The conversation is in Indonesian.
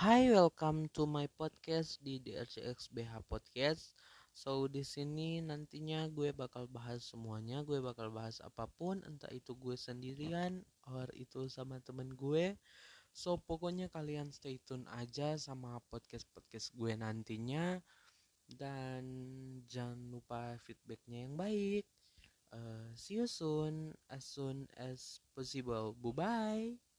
Hi, welcome to my podcast di DRCXBH Podcast. So di sini nantinya gue bakal bahas semuanya, gue bakal bahas apa pun, entah itu gue sendirian or itu sama temen gue. So pokoknya kalian stay tune aja sama podcast-podcast gue nantinya dan jangan lupa feedbacknya yang baik. Uh, see you soon as soon as possible. Bye bye.